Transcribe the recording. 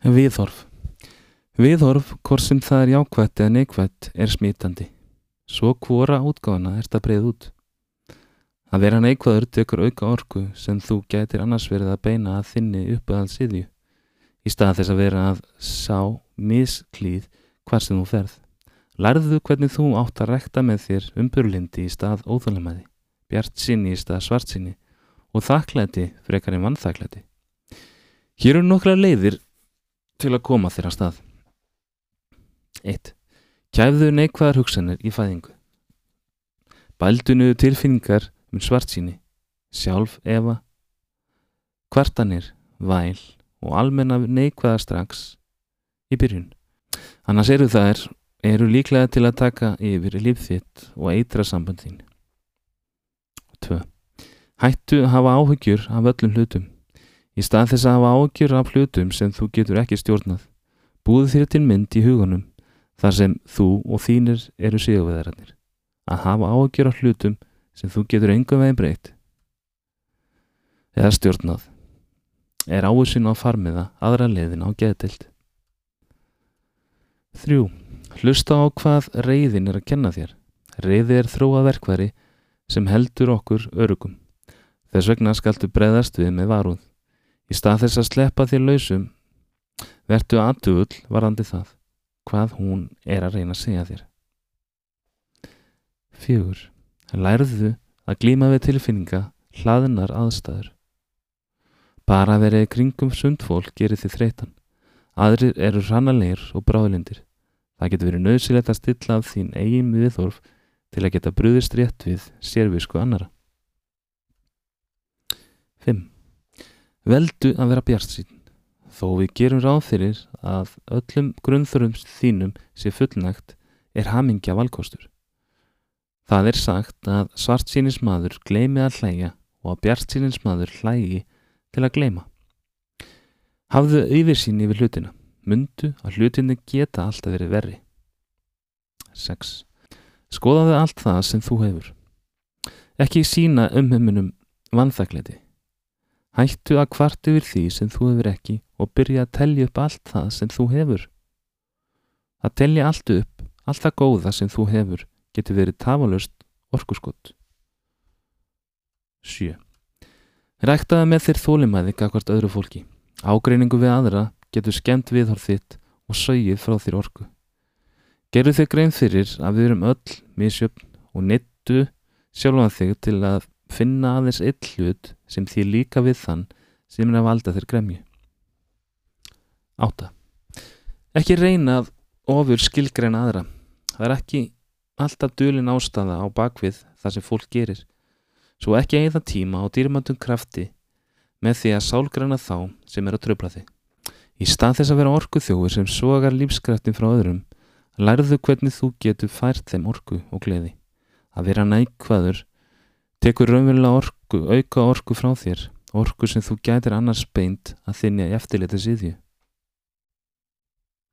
Viðhorf Viðhorf, hvort sem það er jákvætt eða neikvætt, er smítandi. Svo hvora útgáfana er þetta breið út. Að vera neikvæður tekur auka orku sem þú getur annars verið að beina að þinni uppöðal síðju í stað þess að vera að sá misklíð hvar sem þú ferð. Lærðu hvernig þú átt að rekta með þér umburlindi í stað óþálamæði, bjart sinni í stað svart sinni og þakklæti frekar en vannþakklæti. Hér eru nokkra leiðir til að koma þér á stað. 1. Kæfðu neikvæðar hugsanir í fæðingu. Bældunuðu tilfinningar um svart síni, sjálf efa, kvartanir, væl og almenna neikvæða strax í byrjun. Annars eru þær eru líklega til að taka yfir líf þitt og eitra samband þín. 2. Hættu að hafa áhyggjur af öllum hlutum. Í stað þess að hafa áhyggjur af hlutum sem þú getur ekki stjórnað, búðu þér til mynd í hugunum þar sem þú og þínir eru sigurveðarannir. Að hafa áhyggjur af hlutum sem þú getur engum veginn breytt eða stjórnað er áhersin á farmiða aðra leiðin á geðdild. 3. Hlusta á hvað reyðin er að kenna þér. Reyði er þróa verkværi sem heldur okkur örugum. Þess vegna skaltu breyðast við með varúð. Í stað þess að sleppa þér lausum, vertu aðdugull varandi það, hvað hún er að reyna að segja þér. 4. Lærðu að glíma við tilfinninga hlaðinar aðstæður. Bara að verið kringum sundfólk gerir þið þreytan. Aðrir eru rannalegir og bráðlindir. Það getur verið nöðsilegt að stilla af þín eigin viðþorf til að geta brúðist rétt við sérvisku annara. 5. Veldu að vera bjart sín. Þó við gerum ráð fyrir að öllum grunnþörum þínum sé fullnægt er hamingja valkostur. Það er sagt að svart sínismadur gleimi að hlæja og að bjart sínismadur hlægi til að gleima. Hafðu yfirsýn yfir hlutina. Mundu að hlutinni geta alltaf verið verri. 6. Skoðaðu allt það sem þú hefur. Ekki sína umheiminum vanþakkleiti. Hættu að kvart yfir því sem þú hefur ekki og byrja að tellja upp allt það sem þú hefur. Að tellja allt upp, allt það góða sem þú hefur, getur verið tafalust orkuskott. 7. Ræktaði með þér þólimæði gagvart öðru fólki. Ágreiningu við aðra getur skemmt viðhorf þitt og sögið frá þér orku. Gerðu þig grein fyrir að við erum öll misjöfn og nettu sjálfan þig til að finna aðeins eitt hlut sem því líka við þann sem er að valda þér gremju. 8. Ekki reyna að ofur skilgreina aðra. Það er ekki alltaf dölin ástafa á bakvið það sem fólk gerir. Svo ekki eigða tíma og dýrmandum krafti með því að sálgræna þá sem er að tröfla þig. Í stað þess að vera orku þjóður sem sogar lífskraftin frá öðrum, lærðu hvernig þú getur fært þeim orku og gleði. Að vera nækvaður tekur raunverulega orku, auka orku frá þér, orku sem þú gætir annars beint að þinja í eftirleita síðju.